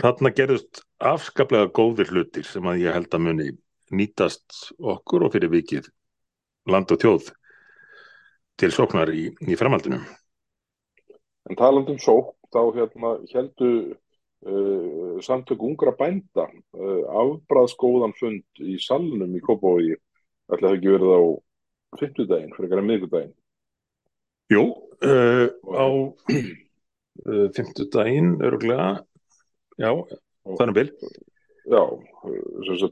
þarna gerðust afskaplega góðir hlutir sem að ég held að muni nýtast okkur og fyrir vikið land og þjóð til sóknar í, í framhaldinu. En talandi um sók, þá hérna heldu uh, samtök ungra bænda uh, afbræðskóðan fund í salnum í Kópavogi. Ætli það ekki verið á fimmtudaginn, frekar en miðgudaginn. Jú, uh, á uh, fimmtudaginn öruglega, já, þannig bil. Já,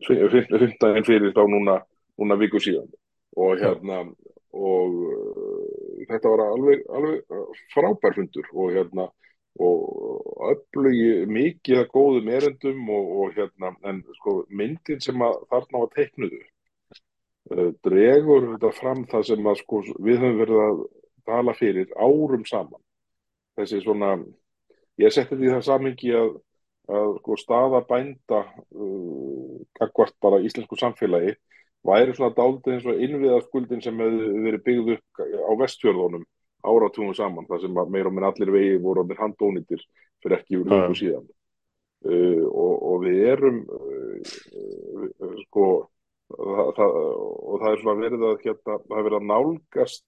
fi- fimmtudaginn fyrir þá núna, núna viku síðan. Og hérna, og þetta var alveg, alveg frábær fundur og hérna, og öflugi mikið að góðum erendum og, og hérna, en sko myndin sem að þarna var teiknuðu uh, dregur þetta fram það sem að sko við höfum verið að tala fyrir árum saman. Þessi svona ég setti því það samingi að, að sko staða bænda uh, gagvart bara íslensku samfélagi væri svona dálítið eins og innviðaskuldin sem hefði verið byggð upp á vestfjörðunum áratugum saman þar sem meira og minn allir vegi voru með handónýttir fyrir ekki yfir löngu síðan. Uh, og, og við erum uh, uh, sko það, það, og það er svona verið að hérna, það er verið að nálgast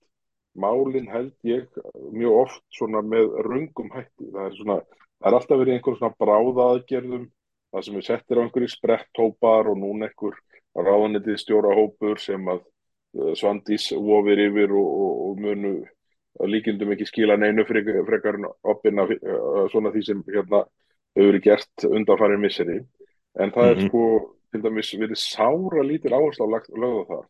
málin held ég mjög oft svona með rungum hætti. Það er svona, það er alltaf verið einhver svona bráðaðgerðum það sem er settir á einhverju spretthópar og núna einhver ráðanetið stjórahópur sem að uh, Svandís vofir yfir og, og, og munu að líkindum ekki skila neinu frekar, en oppina uh, svona því sem hérna hefur verið gert undanfærin misseri. En það er Mhm. sko til dæmis verið sára lítil áherslu á lögða það.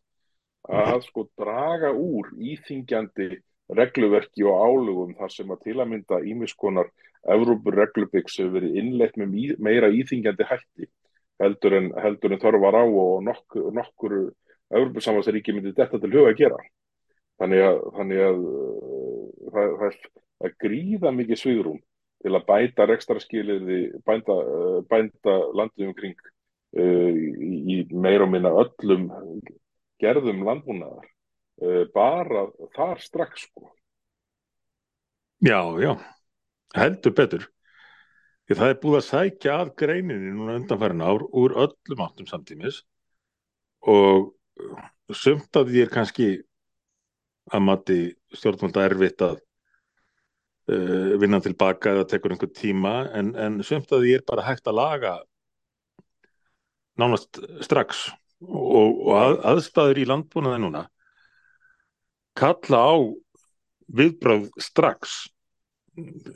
Að sko draga úr íþingjandi regluverki og álugum þar sem að til að mynda ímiskonar Evrópur reglubyggs hefur verið innleitt með meira íþingjandi hætti heldur en, heldur en þörfar á og nokkur, nokkur Evrópusamvastaríki myndi þetta til huga að gera þannig að, þannig að uh, það, það, er, er gríða mikið svigrúm til að bæta rekstrarskilirði bænda, uh, bænda landið umkring uh, í, í meira og minna öllum gerðum landbúnaðar uh, bara þar strax sko. Já, já, heldur betur. Því það er búið að sækja að greininni núna undanfærin ár úr öllum áttum samtímis og sumt að því er kannski að mati stjórnvalda erfitt að uh, vinna tilbaka eða tekur einhver tíma en, en sumt að því er bara hægt að laga nánast strax. Og, og að, aðstæður í landbúnaði núna kalla á viðbröð strax.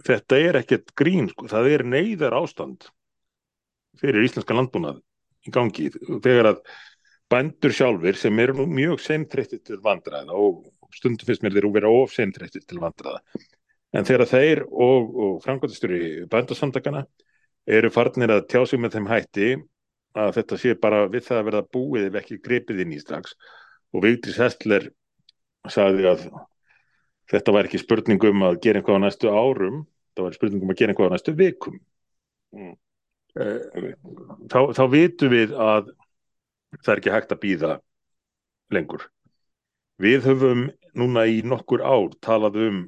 Þetta er ekkert grín sko. það er neyðar ástand fyrir íslenska landbúnað í gangi. Þegar að bændur sjálfur sem eru mjög seintrættið til vandraða og stundum finnst mér þeir eru vera of seintrættið til vandraða en þegar þeir og, og framkvæmstjóri bændasamtakana eru farnir að tjá sig með þeim hætti að þetta sé bara við það að verða búið ef ekki gripið inn í strax. Og Vigdís Hestler sagði að þetta var ekki spurning um að gera eitthvað á næstu árum það var spurning um að gera eitthvað á næstu vikum. Mm. þá, þá vitum við að það er ekki hægt að býða lengur við höfum núna í nokkur ár talað um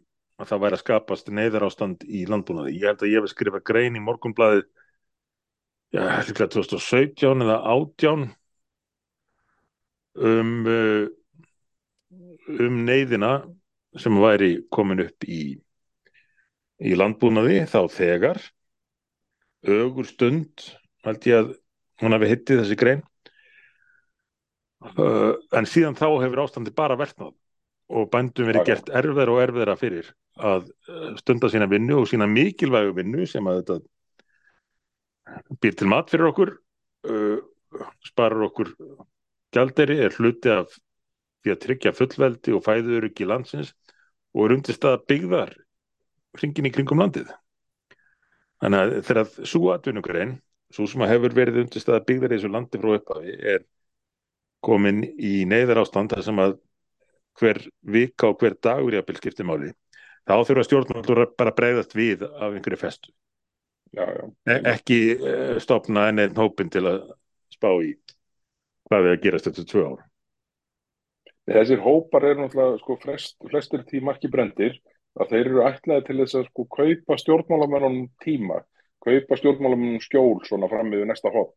að það væri að skapast neyðar ástand í landbúnaði. Ég held að ég hef skrifað grein í morgunblæðið já, líklega 2017 eða 18 um uh, um neyðina sem væri komin upp í í landbúnaði þá þegar. Augur stund held ég að hún hafi hittið þessi grein uh, en síðan þá hefur ástandi bara verðnað og bændum verið gert erfður og erfðura fyrir að uh, stunda sína vinnu og sína mikilvægu vinnu sem að þetta býr til mat fyrir okkur uh, sparar okkur gjalderi, er hluti af því að tryggja fullveldi og fæður ekki landsins og er undir stað byggðar hringin í kringum landið. Þannig að þegar svo atvinnugrein svo sem að hefur verið undir stað byggðar í þessu landi frá upphafi er komin í neyðar ástand þar sem að hver vika og hver dagur í að bylskipti máli. Þá þurfa stjórnvöldur bara bregðast við af einhverju festu. Já, já. E ekki uh, stopna enn einn hópin til að spá í hvað við að gerast þetta tvö ár. Þessir hópar eru náttúrulega sko, flest, flestir tíma ekki brendir að þeir eru ætlaði til þess að sko, kaupa stjórnmálamennum tíma kaupa stjórnmálamennum skjól svona fram með næsta hopp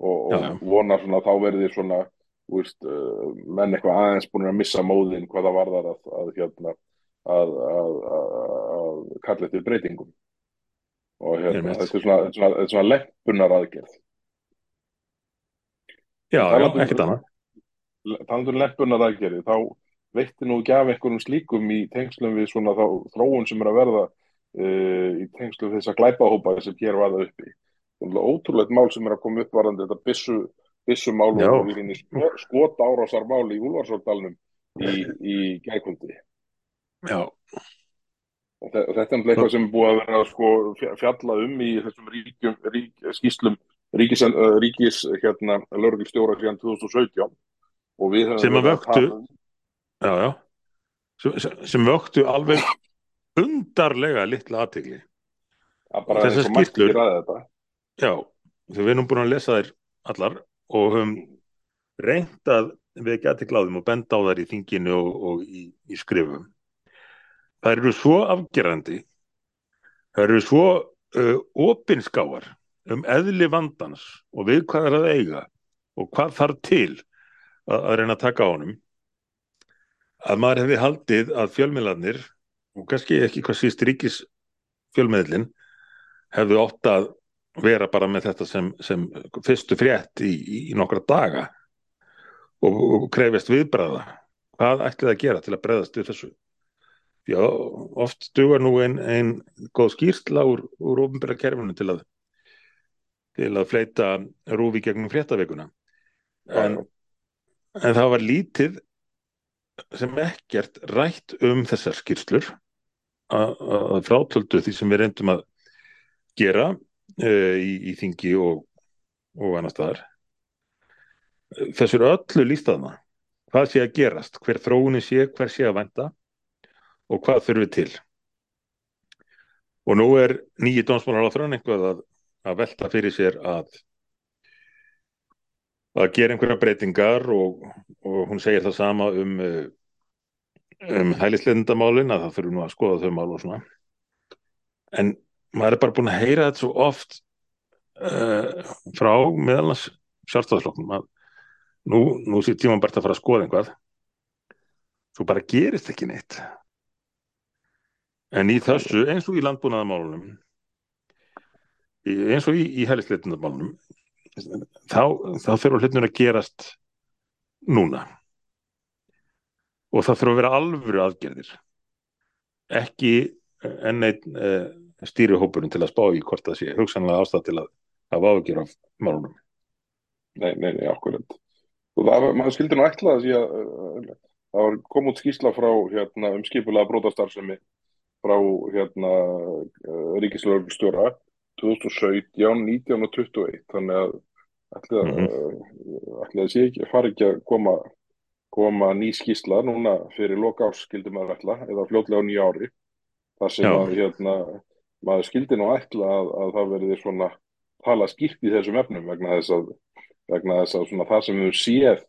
og, og vona svona þá verði svona Veist, uh, menn eitthvað aðeins búin að missa móðin hvaða var þar að, að, hérna, að, að kalla eftir breytingum. Og hérna, þetta er svona, svona, svona leppunar aðgerð Já, já, um- ekkert annað. Þannig að leppunar aðgerði þá veitir nú ekki af einhverjum slíkum í tengslum við svona þá, þróun sem er að verða uh, í tengslum þess að glæpahópa sem hér var það uppi Ótrúlegt mál sem er að koma upp varandi þetta bissu bissumál og skot árásarmál í Úlfarsóldalunum í, í gækundi. Já. Og þetta er eitthvað sem er búið að vera sko, fjalla um í þessum ríkjum, rík, skýslum ríkis, ríkis hérna, lögurstjóra síðan 2017 og við sem að vöktu um- já, já. Sem, sem vöktu alveg undarlega litla aðtegli þessar skýslur já, við erum búin að lesa þær allar og höfum reynd að við geti gláðum og benda á þær í þinginu og, og í, í skrifum. Það eru svo afgerandi, það eru svo uh, opinskáar um eðli vandans og við hvað er að eiga og hvað þarf til að, að reyna að taka á honum að maður hefði haldið að fjölmiðlarnir og kannski ekki hvað síst ríkis fjölmiðlin hefðu ótt að vera bara með þetta sem, sem fyrstu frétt í, í nokkra daga og, og krefist viðbræða hvað ætlið að gera til að breyðast við þessu? Já, oft dugar nú einn ein góð skýrstla úr, úr ofinbæra kerfinu til að til að fleita rúfi gegnum fréttaveikuna en, en það var lítið sem ekkert rætt um þessar skýrslur að frátöldu því sem við reyndum að gera í, í þingi og, og annar staðar. Þessur öllu lístaðna hvað sé að gerast, hver þróunin sé hver sé að venda og hvað þurfum til. Og nú er nýji dómsmálar á þrönn einhvað að, að velta fyrir sér að að gera einhverja breytingar og, og hún segir það sama um um hælisleitendamálin að það þurfum nú að skoða þau mál og svona. En maður er bara búin að heyra þetta svo oft uh, frá meðalans sjálfstæðarflokknum að nú, nú sé tíma bara að fara að skoða einhvað svo bara gerist ekki neitt. En í þessu eins og í landbúnaðamálunum eins og í, í helistleitunarmálunum þá, þá fyrir hlutnur að gerast núna. Og það þurfa að vera alvöru aðgerðir. Ekki enn einn uh, stýrihópurinn til að spá í hvort það sé hugsanlega ástæð til að hafa ágjör af málunum. Nei, nei, nei, akkurat. Og það, maður skildi nú ætla að því að það var kom út skísla frá hérna, um skipulega brótastarfsemi frá hérna Ríkislauglustjóra 2017, 19 og 21 þannig að ætla að, mm -hmm. ætla að sé ekki, fari ekki að koma koma ný skísla núna fyrir loka árs skildi maður ætla eða fljótlega á nýja ári. Þar sem að hérna, maður skildi nú ætla að, að það verði svona tala skýrt í þessum efnum vegna þess að, vegna þess að það sem við séð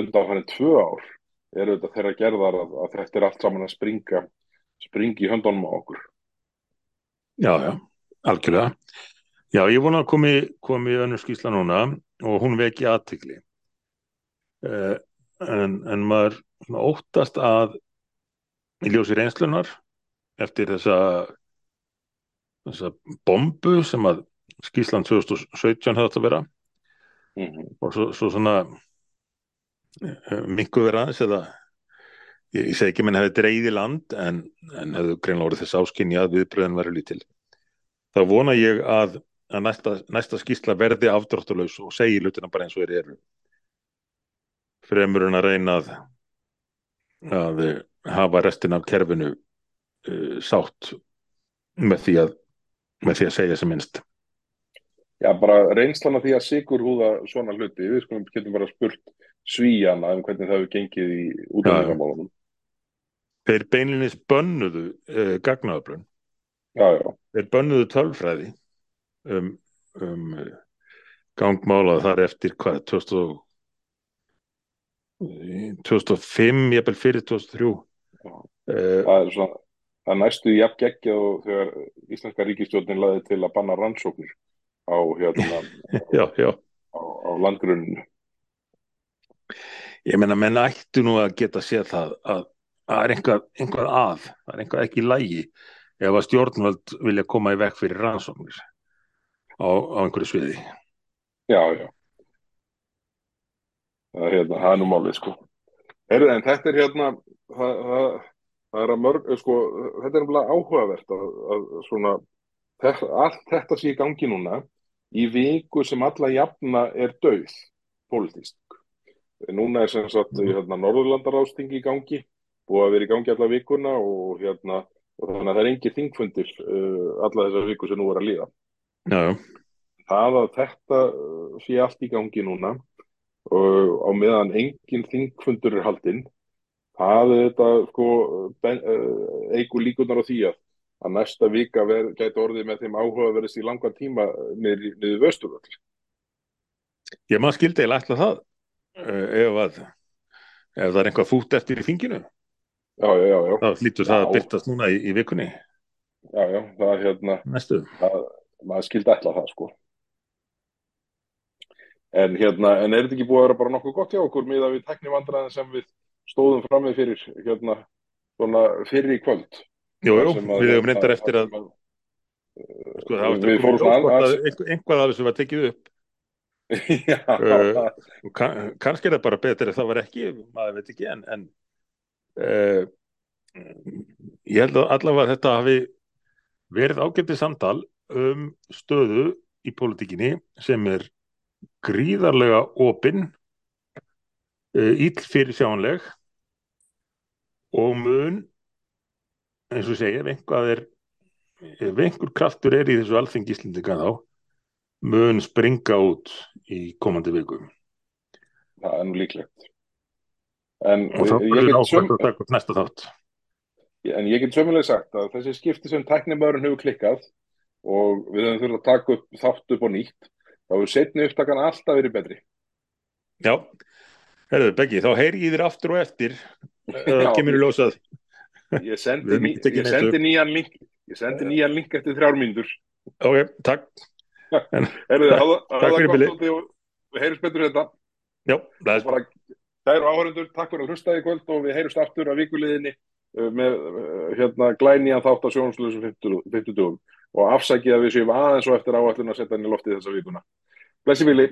undan hann tvö ár er auðvitað þeirra gerðar að, að þetta er allt saman að springa springi í höndunum á okkur. Já, já, algjörlega. Já, ég vona að komi, komi önnur skísla núna og hún veki aðtikli uh, en, en maður óttast að í ljósi reynslunar eftir þessa bombu sem að Skísland 2017 hefði þetta að vera. Mm -hmm. og svo, svo svona eh, mingu vera aðeins eða ég, ég segi ekki minn hefði dreyði land en, en hefðu greinlega orðið þess áskinni að viðbröðin verið lítil. Þá vona ég að, að næsta, næsta skísla verði afdróttulös og segi lutina bara eins og þeir eru. Fremur en að reyna að, að hafa restin af kerfinu uh, sátt með því að með því að segja sem minnst. Já, bara reynslan af því að sigur húða svona hluti, við skulum getum bara spurt svíjana um hvernig það hefur gengið í útlæðingamálunum Þeir beinlinis bönnuðu uh, gagnaðabrun Já, já. Þeir bönnuðu tölfræði um, um gangmálað þar eftir hvað, 2000 2005, ég bel fyrir 2003 uh, það er svona það næstu jafn geggja og þegar Íslandska ríkistjórnin laði til að banna rannsóknir á hérna já, já. á, á landgruninu ég menna menn ættu nú að geta séð það að það er einhvað, einhvað að það er einhvað ekki lægi ef að stjórnvöld vilja koma í vekk fyrir rannsóknir á, á einhverju sviði. Já, já. Það er hérna, það er nú málið sko. Heru, en þetta er hérna það, það, það er að mörg sko, þetta er umlað áhugavert að, að svona þetta, allt þetta sé í gangi núna í viku sem alla jafna er döið pólitísk núna er sem sagt mm. hérna, Norðurlandarásting í gangi og að vera í gangi alla vikuna og hérna og þannig að það er engi þingfundir uh, alla þessar viku sem nú er að líða Já. það að þetta uh, sé allt í gangi núna og á meðan engin þingfundur er haldinn það er þetta sko eh, eigur líkunar á því að að næsta vika gæti orðið með þeim áhuga verðist í langa tíma niður, vösturvöld Ég maður skildi eða ætla það eh, ef að ef það er einhvað fút eftir í finginu Já, já, já, já. Það lítur það að byrtast núna í, í vikunni. Já, já, það er hérna Næstu. það, maður skildi ætla það sko. En hérna, en er þetta ekki búið að vera bara nokkuð gott hjá okkur með að við tekni vandræðin sem við stóðum fram með fyrir, hérna, svona fyrir í kvöld? Jú, jú, við hefum reyndar eftir að, sko það áttur að koma að einhvað af þessu var tekið upp. Já. Uh, kann, kannski er það bara betur ef það var ekki, maður veit ekki, en, en uh, ég held að allavega þetta hafi verið ágættið samtal um stöðu í pólitíkinni sem er gríðarlega opinn íll eh, fyrir sjánleg og mun eins og segja, ef er ef einhver kraftur er í þessu alþengislindika þá mun springa út í komandi viku. Það er nú líklegt. En og þá er það ákvæmt að taka upp næsta þátt. En ég get sömulega sagt að þessi skipti sem tæknimörun hefur klikkað og við höfum þurfað að taka upp þátt upp og nýtt þá er setni upptakan alltaf verið betri. Já, herruðu Beggi, þá heyri ég þér aftur og eftir, það kemur í lósað. Ég sendi, ný, ég sendi nýjan link, Ég sendi nýjan link eftir þrjár mínútur. Ok, takk. Erðu þið, hafa Takk það fyrir, gott og við heyrjumst betur þetta. Já, það er Og bara, kæru áhörundur, takk fyrir að hlusta í kvöld og við heyrjumst aftur að vikuliðinni uh, með uh, hérna glænýjan þátt á sjónslösum 50 dugum og afsækið að við séum aðeins og eftir áallun að setja hann í loftið þessa vikuna. Blessi Vili.